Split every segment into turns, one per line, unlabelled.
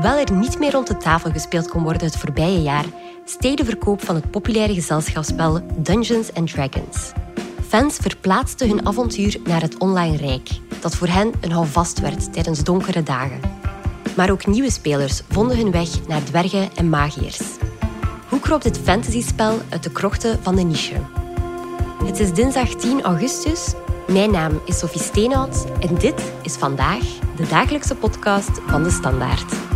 Hoewel er niet meer rond de tafel gespeeld kon worden het voorbije jaar, steeg de verkoop van het populaire gezelschapsspel Dungeons and Dragons. Fans verplaatsten hun avontuur naar het online rijk, dat voor hen een houvast werd tijdens donkere dagen. Maar ook nieuwe spelers vonden hun weg naar dwergen en magiërs. Hoe kroop dit fantasyspel uit de krochten van de niche? Het is dinsdag 10 augustus. Mijn naam is Sophie Steenhout en dit is vandaag de dagelijkse podcast van de Standaard.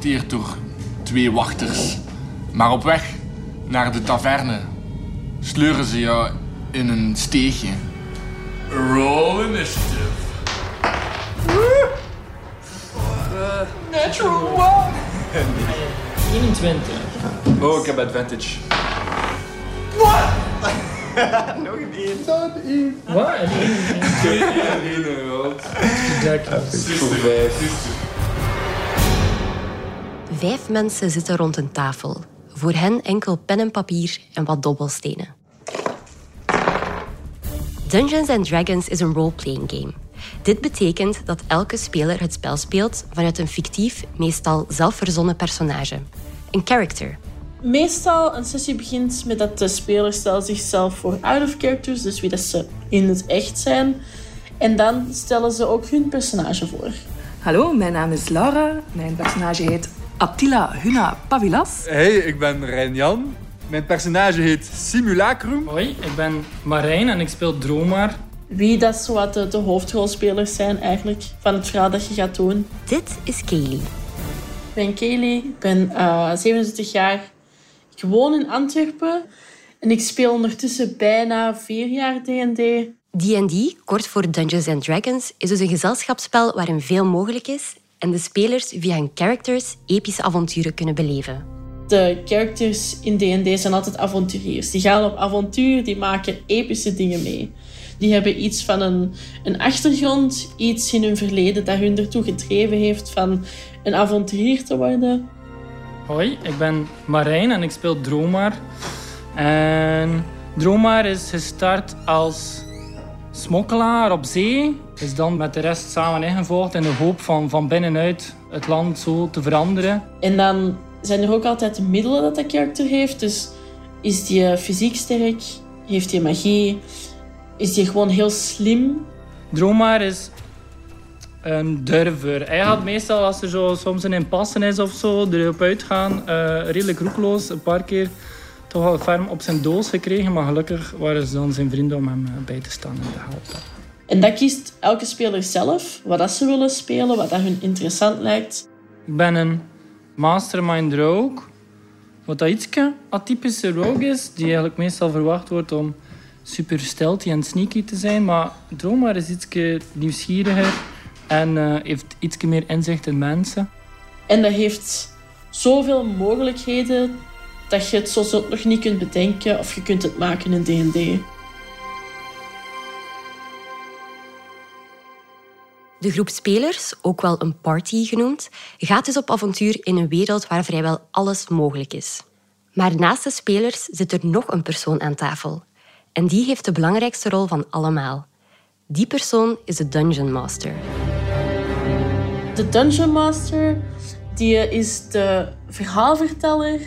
Geëscorteerd door twee wachters. Maar op weg naar de taverne sleuren ze jou in een steegje. Roll initiative. Natural one!
21.
Oh, ik heb advantage.
Wat?
Voor vijf.
Vijf mensen zitten rond een tafel. Voor hen enkel pen en papier en wat dobbelstenen. Dungeons and Dragons is een role-playing game. Dit betekent dat elke speler het spel speelt vanuit een fictief, meestal zelfverzonnen personage. Een character.
Meestal een sessie begint met dat de speler stelt zichzelf voor out of characters, dus wie dat ze in het echt zijn. En dan stellen ze ook hun personage voor.
Hallo, mijn naam is Laura. Mijn personage heet Attila Huna Pavilas.
Hey, ik ben Rijn Jan. Mijn personage heet Simulacrum.
Hoi, ik ben Marijn en ik speel Dromar.
Wie dat zo wat de, de hoofdrolspelers zijn eigenlijk van het verhaal dat je gaat doen.
Dit is Kaylee.
Ik ben Kaylee, ik ben eh 27 jaar. Ik woon in Antwerpen en ik speel ondertussen bijna vier jaar D&D.
D&D, kort voor Dungeons and Dragons, is dus een gezelschapsspel waarin veel mogelijk is en de spelers via hun characters epische avonturen kunnen beleven.
De characters in D&D zijn altijd avonturiers. Die gaan op avontuur, die maken epische dingen mee. Die hebben iets van een, een achtergrond, iets in hun verleden dat hun ertoe gedreven heeft van een avonturier te worden.
Hoi, ik ben Marijn en ik speel Dromar. En Dromar is gestart als smokkelaar op zee. Is dan met de rest samen ingevolgd in de hoop van van binnenuit het land zo te veranderen.
En dan zijn er ook altijd de middelen dat dat karakter heeft. Dus is die eh, fysiek sterk? Heeft hij magie? Is die gewoon heel slim?
Dromar is een durver. Hij gaat meestal, als er zo soms een impasse is of zo, erop uitgaan. eh, redelijk roekeloos. Een paar keer toch wel ferm op zijn doos gekregen. Maar gelukkig waren ze dan zijn vrienden om hem eh, bij te staan en te helpen.
En dat kiest elke speler zelf, wat dat ze willen spelen, wat dat hun interessant lijkt.
Ik ben een mastermind rogue. Wat dat ietske atypische rogue is, die eigenlijk meestal verwacht wordt om super stealthy en sneaky te zijn. Maar Dromar is ietske nieuwsgieriger en eh, heeft ietske meer inzicht in mensen.
En dat heeft zoveel mogelijkheden dat je het zo nog niet kunt bedenken of je kunt het maken in D&D.
De groep spelers, ook wel een party genoemd, gaat dus op avontuur in een wereld waar vrijwel alles mogelijk is. Maar naast de spelers zit er nog een persoon aan tafel. En die heeft de belangrijkste rol van allemaal. Die persoon is de Dungeon Master.
De Dungeon Master die is de verhaalverteller.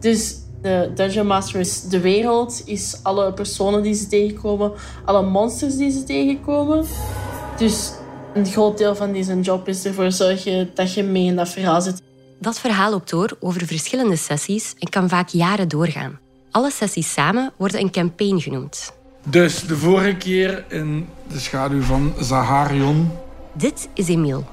Dus de Dungeon Master is de wereld, is alle personen die ze tegenkomen, alle monsters die ze tegenkomen. Dus een groot deel van deze job is ervoor zorgen dat je mee in dat verhaal zit.
Dat verhaal loopt door over verschillende sessies en kan vaak jaren doorgaan. Alle sessies samen worden een campaign genoemd.
Dus de vorige keer in de schaduw van Zaharion.
Dit is Emiel.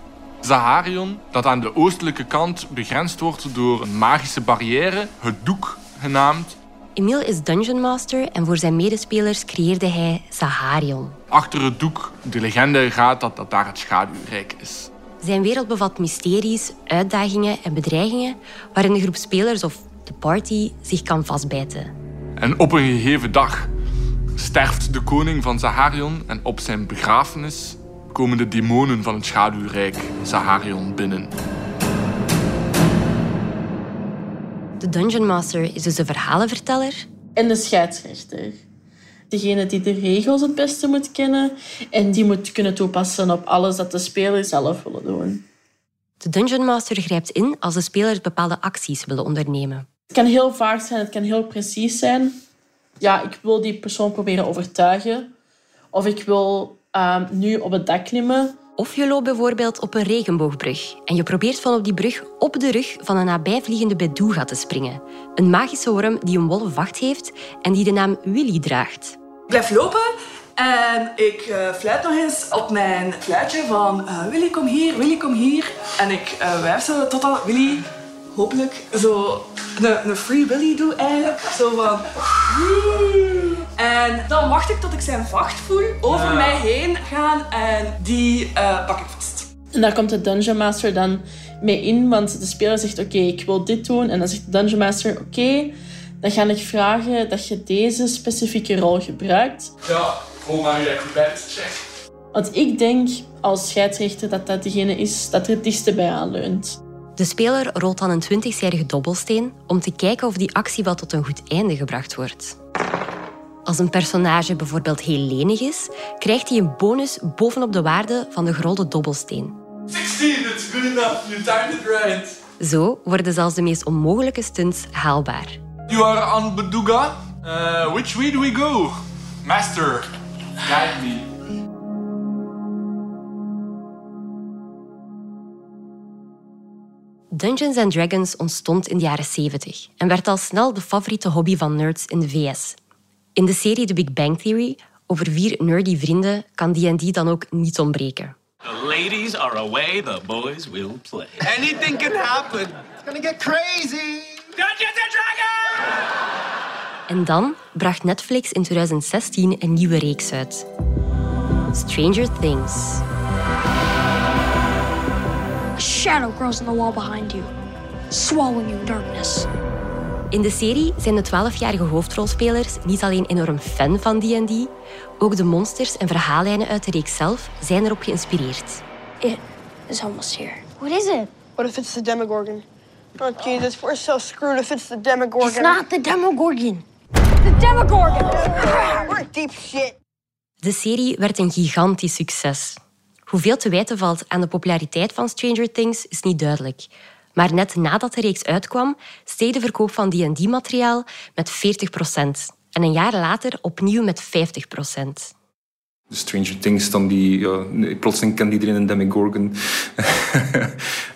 Zaharion, dat aan de oostelijke kant begrensd wordt door een magische barrière, het doek genaamd.
Emiel is Dungeon Master en voor zijn medespelers creëerde hij Zaharion.
Achter het doek, de legende gaat dat dat daar het schaduwrijk is.
Zijn wereld bevat mysteries, uitdagingen en bedreigingen waarin de groep spelers of de party zich kan vastbijten.
En op een gegeven dag sterft de koning van Zaharion en op zijn begrafenis komen de demonen van het schaduwrijk Zaharion binnen.
De Dungeon Master is dus de verhalenverteller.
En de scheidsrechter. Degene die de regels het beste moet kennen en die moet kunnen toepassen op alles dat de speler zelf wil doen.
De Dungeon Master grijpt in als de spelers bepaalde acties willen ondernemen.
Het kan heel vaag zijn, het kan heel precies zijn. Ja, ik wil die persoon proberen overtuigen. Of ik wil ehm, nu op het dak klimmen.
Of je loopt bijvoorbeeld op een regenboogbrug en je probeert van op die brug op de rug van een nabijvliegende bedoega te springen. Een magische worm die een wollen vacht heeft en die de naam Willy draagt.
Ik blijf lopen en ik uh, fluit nog eens op mijn fluitje van uh, Willy kom hier, Willy kom hier. En ik uh, wijf zo totdat Willy hopelijk zo een, een free Willy doe eigenlijk. Zo van... En dan wacht ik tot ik zijn vacht voel over mij heen gaan en die pak ik vast.
En daar komt de Dungeon Master dan mee in, want de speler zegt oké, ik wil dit doen. En dan zegt de Dungeon Master oké, dan ga ik vragen dat je deze specifieke rol gebruikt.
Ja, gewoon maar je check.
Want ik denk als scheidsrechter dat dat degene is dat er het dichtste bij aanleunt.
De speler rolt dan een 20-zijdige dobbelsteen om te kijken of die actie wel tot een goed einde gebracht wordt. Als een personage bijvoorbeeld heel lenig is, krijgt hij een bonus bovenop de waarde van de gerolde dobbelsteen.
16, it's good enough. You timed it right.
Zo worden zelfs de meest onmogelijke stunts haalbaar.
You are on Beduga. Uh, which way do we go? Master, guide me.
Dungeons and Dragons ontstond in de jaren 70 en werd al snel de favoriete hobby van nerds in de VS. In de serie The Big Bang Theory over vier nerdy vrienden kan D&D dan ook niet ontbreken.
The ladies are away, the boys will play.
Anything can happen. It's gonna get crazy.
Dungeons and Dragons!
En dan bracht Netflix in 2016 een nieuwe reeks uit. Stranger Things.
A shadow grows in the wall behind you, swallowing you in darkness.
In de serie zijn de 12-jarige hoofdrolspelers niet alleen enorm fan van D&D, ook de monsters en verhaallijnen uit de reeks zelf zijn erop geïnspireerd.
It is almost here.
What is it? What if it's the Demogorgon? Oh, Jesus, we're so screwed if it's the Demogorgon.
It's not the Demogorgon. The Demogorgon!
We're deep shit.
De serie werd een gigantisch succes. Hoeveel te wijten valt aan de populariteit van Stranger Things is niet duidelijk. Maar net nadat de reeks uitkwam, steeg de verkoop van D&D-materiaal met 40% En een jaar later opnieuw met 50%
Stranger Things, dan die, ja, plotseling kent iedereen een Demogorgon.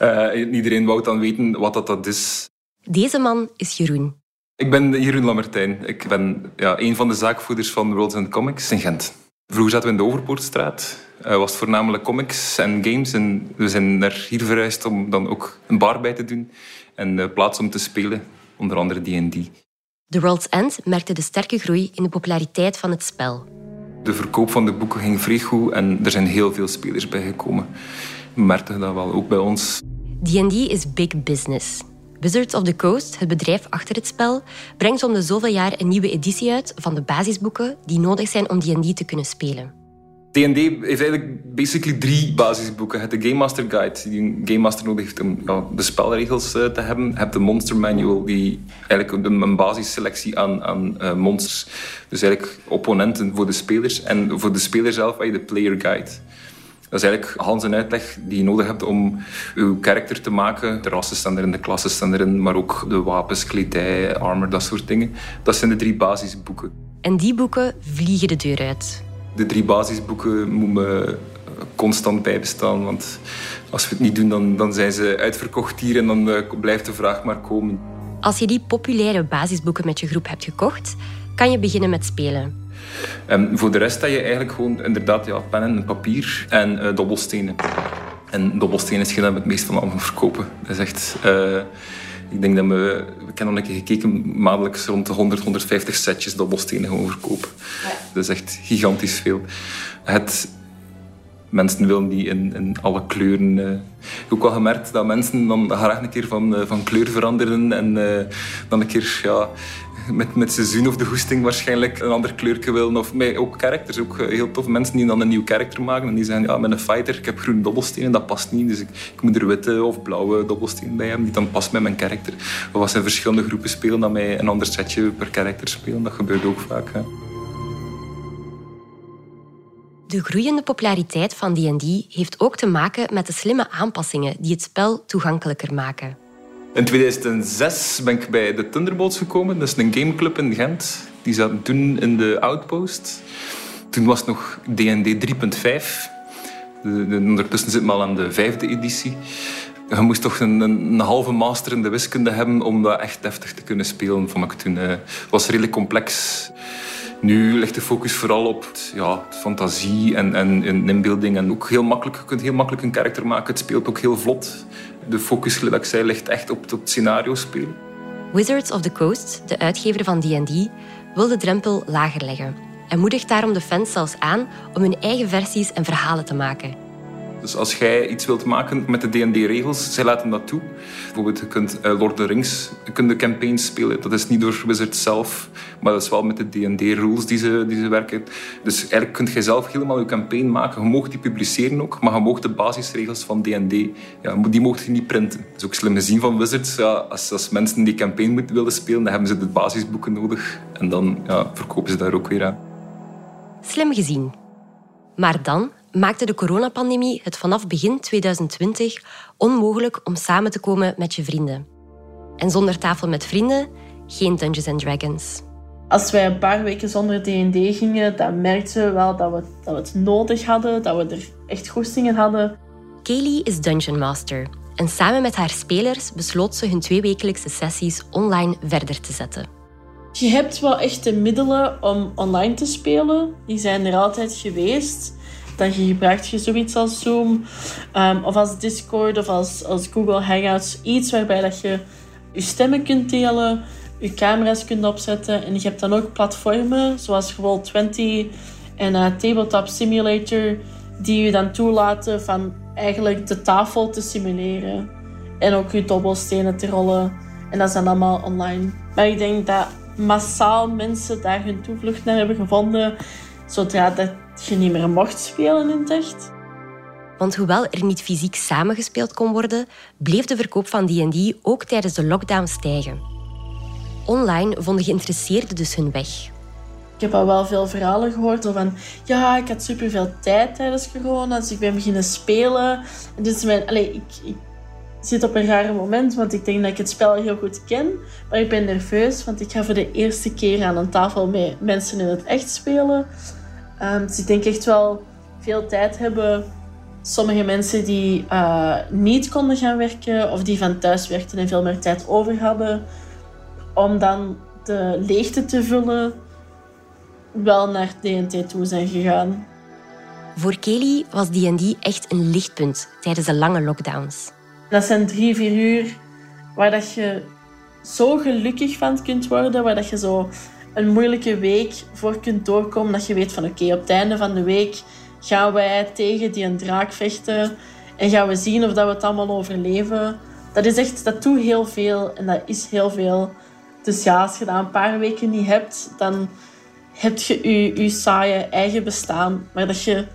uh, iedereen wou dan weten wat dat, dat is.
Deze man is Jeroen.
Ik ben Jeroen Lammertijn. Ik ben ja, een van de zaakvoerders van Worlds and Comics in Gent. Vroeger zaten we in de Overpoortstraat. Uh, was het voornamelijk comics en games. En we zijn naar hier verhuisd om dan ook een bar bij te doen. En uh, plaats om te spelen, onder andere D&D.
The World's End merkte de sterke groei in de populariteit van het spel.
De verkoop van de boeken ging vrij goed en er zijn heel veel spelers bijgekomen. We merkten dat wel, ook bij ons.
D&D is big business. Wizards of the Coast, het bedrijf achter het spel, brengt om de zoveel jaar een nieuwe editie uit van de basisboeken die nodig zijn om D&D te kunnen spelen.
D&D heeft eigenlijk basically drie basisboeken. Je hebt de Game Master Guide, die een Game Master nodig heeft om de spelregels eh, te hebben. Je hebt de Monster Manual, die eigenlijk een, basisselectie aan, aan uh, monsters. Dus eigenlijk opponenten voor de spelers. En voor de speler zelf heb je de Player Guide. Dat is eigenlijk Hans een uitleg die je nodig hebt om je karakter te maken. De rassen staan erin, de klassen staan erin, maar ook de wapens, kledij, armor, dat soort dingen. Dat zijn de drie basisboeken.
En die boeken vliegen de deur uit.
De drie basisboeken moeten constant bijbestaan, want als we het niet doen, dan, dan zijn ze uitverkocht hier en dan uh, blijft de vraag maar komen.
Als je die populaire basisboeken met je groep hebt gekocht, kan je beginnen met spelen.
Um, voor de rest heb je eigenlijk gewoon inderdaad ja, pen en papier en uh, dobbelstenen. En dobbelstenen is dat we het meest van allemaal verkopen. Dat is echt... Uh, ik denk dat we... We hebben al een keer gekeken, maandelijks rond de 100, 150 setjes dobbelstenen gewoon verkopen. Ja. Dat is echt gigantisch veel. Het mensen willen die in, in alle kleuren. Uh, ik heb ook wel gemerkt dat mensen dan graag een keer van, uh, van kleur veranderen en uh, dan een keer ja, met, met seizoen of de goesting waarschijnlijk een ander kleurje willen. Of met ook characters, ook eh, heel tof. Mensen die dan een nieuw karakter maken en die zeggen, ja, met een fighter, ik heb groene dobbelstenen, dat past niet. Dus ik, ik moet er witte of blauwe dobbelstenen bij hebben, die dan past met mijn karakter. Of als ze in verschillende groepen spelen, dan mij een ander setje per karakter spelen. Dat gebeurt ook vaak.
De groeiende populariteit van D&D heeft ook te maken met de slimme aanpassingen die het spel toegankelijker maken.
In 2006 ben ik bij de Thunderbolts gekomen. Dat is een gameclub in Gent. Die zaten toen in de Outpost. Toen was het nog D&D 3.5. Ondertussen zit we al aan de vijfde editie. Je moest toch een, halve master in de wiskunde hebben om dat echt deftig te kunnen spelen, vond ik toen. Het was redelijk complex. Nu ligt de focus vooral op ja, fantasie en, en, en inbeelding. En ook heel makkelijk, je kunt heel makkelijk een karakter maken. Het speelt ook heel vlot. De focus, zoals ik ligt echt op het scenario spelen.
Wizards of the Coast, de uitgever van D&D, wil de drempel lager leggen en moedigt daarom de fans zelfs aan om hun eigen versies en verhalen te maken.
Dus als jij iets wilt maken met de D&D-regels, zij laten dat toe. Bijvoorbeeld, je kunt uh, Lord of the Rings, kunt de campaigns spelen. Dat is niet door Wizards zelf, maar dat is wel met de D&D-rules die ze, die ze werken. Dus eigenlijk kunt jij zelf helemaal je campaign maken. Je mag die publiceren ook, maar je mag de basisregels van D&D, ja, die mocht je niet printen. Dat is ook slim gezien van Wizards. Ja, als, als mensen die campaign willen spelen, dan hebben ze de basisboeken nodig. En dan ja, verkopen ze daar ook weer aan.
Slim gezien. Maar dan maakte de coronapandemie het vanaf begin 2020 onmogelijk om samen te komen met je vrienden. En zonder tafel met vrienden, geen Dungeons and Dragons.
Als wij een paar weken zonder D&D gingen, dan merkten we wel dat we, dat we het nodig hadden, dat we er echt goestingen hadden.
Kaylee is Dungeon Master en samen met haar spelers besloot ze hun tweewekelijkse sessies online verder te zetten.
Je hebt wel echt de middelen om online te spelen. Die zijn er altijd geweest. Dan gebruik je zoiets als Zoom um, of als Discord of als, als Google Hangouts. Iets waarbij dat je je stemmen kunt delen, je camera's kunt opzetten. En je hebt dan ook platformen zoals Roll20 en uh, Tabletop Simulator die je dan toelaten van eigenlijk de tafel te simuleren. En ook je dobbelstenen te rollen. En dat dan allemaal online. Maar ik denk dat massaal mensen daar hun toevlucht naar hebben gevonden. Zodra dat je niet meer mocht spelen in het echt.
Want hoewel er niet fysiek samengespeeld kon worden, bleef de verkoop van D&D ook tijdens de lockdown stijgen. Online vonden geïnteresseerden dus hun weg.
Ik heb al wel veel verhalen gehoord van ja, ik had superveel tijd tijdens corona, dus ik ben beginnen spelen. En dus mijn, allez, ik, ik zit op een rare moment, want ik denk dat ik het spel heel goed ken. Maar ik ben nerveus, want ik ga voor de eerste keer aan een tafel met mensen in het echt spelen. Um, dus ik denk echt wel veel tijd hebben. Sommige mensen die uh, niet konden gaan werken of die van thuis werkten en veel meer tijd over hadden, om dan de leegte te vullen, wel naar DNT toe zijn gegaan.
Voor Kelly was D&D echt een lichtpunt tijdens de lange lockdowns.
Dat zijn drie, vier uur waar dat je zo gelukkig van kunt worden, waar dat je zo een moeilijke week voor kunt doorkomen. Dat je weet van oké, op het einde van de week gaan wij tegen die een draak vechten. En gaan we zien of dat we het allemaal overleven. Dat is echt, dat doet heel veel en dat is heel veel. Dus ja, als je dat een paar weken niet hebt, dan heb je je, je saaie eigen bestaan. Maar dat je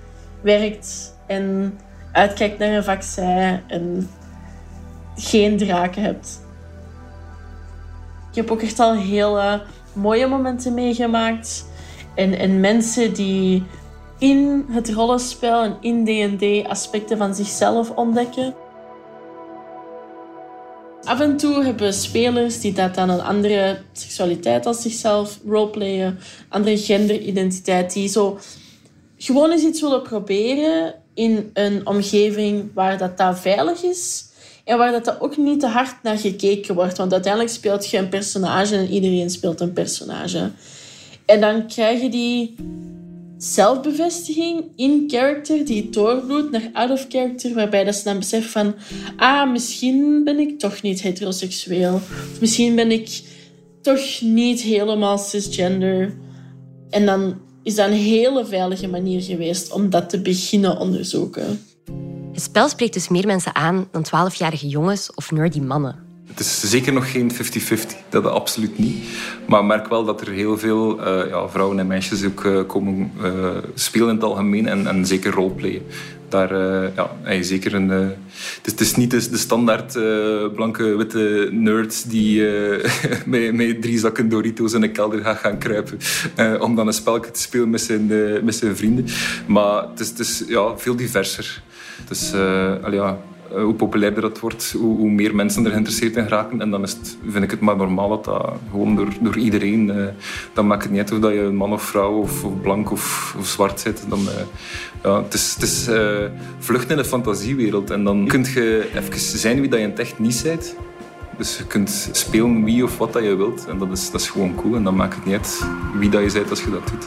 werkt en uitkijkt naar een vaccin en geen draken hebt. Ik heb ook echt al heel mooie momenten meegemaakt. En, en mensen die in het rollenspel en in D&D aspecten van zichzelf ontdekken. Af en toe hebben spelers die dat dan een andere seksualiteit als zichzelf roleplayen, andere genderidentiteit, die zo gewoon eens iets willen proberen in een omgeving waar dat, dat veilig is en waar dat, ook niet te hard naar gekeken wordt. Want uiteindelijk speelt je een personage en iedereen speelt een personage. En dan krijg je die zelfbevestiging in character die doorbloedt naar out of character, waarbij dat ze dan beseffen van ah, misschien ben ik toch niet heteroseksueel. Misschien ben ik toch niet helemaal cisgender. En dan is dat een hele veilige manier geweest om dat te beginnen onderzoeken.
Het spel spreekt dus meer mensen aan dan 12-jarige jongens of nerdy mannen.
Het is zeker nog geen 50-50, dat absoluut niet. Maar ik merk wel dat er heel veel uh, ja, vrouwen en meisjes ook uh, komen uh, spelen in het algemeen en, en zeker roleplayen. Daar ja, hey, zeker een. het, is, is niet de, de standaard blanke witte nerd die met, met, drie zakken Doritos in een kelder gaat gaan kruipen om dan een spelletje te spelen met zijn, met zijn vrienden. Maar het is, het is ja, veel diverser. Dus ja, eh, hoe populairder dat wordt, hoe, hoe, meer mensen er geïnteresseerd in geraken. En dan is het, vind ik het maar normaal dat dat gewoon door, door iedereen... Uh, dan maakt het niet uit of dat je man of vrouw of, blank of, of, zwart zit. Dan, uh, ja, het is, het is vluchten in de fantasiewereld. En dan kun je even zijn wie dat je in het echt niet bent. Dus je kunt spelen wie of wat dat je wilt. En dat is, dat is gewoon cool. En dan maakt het niet uit wie dat je bent als je dat doet.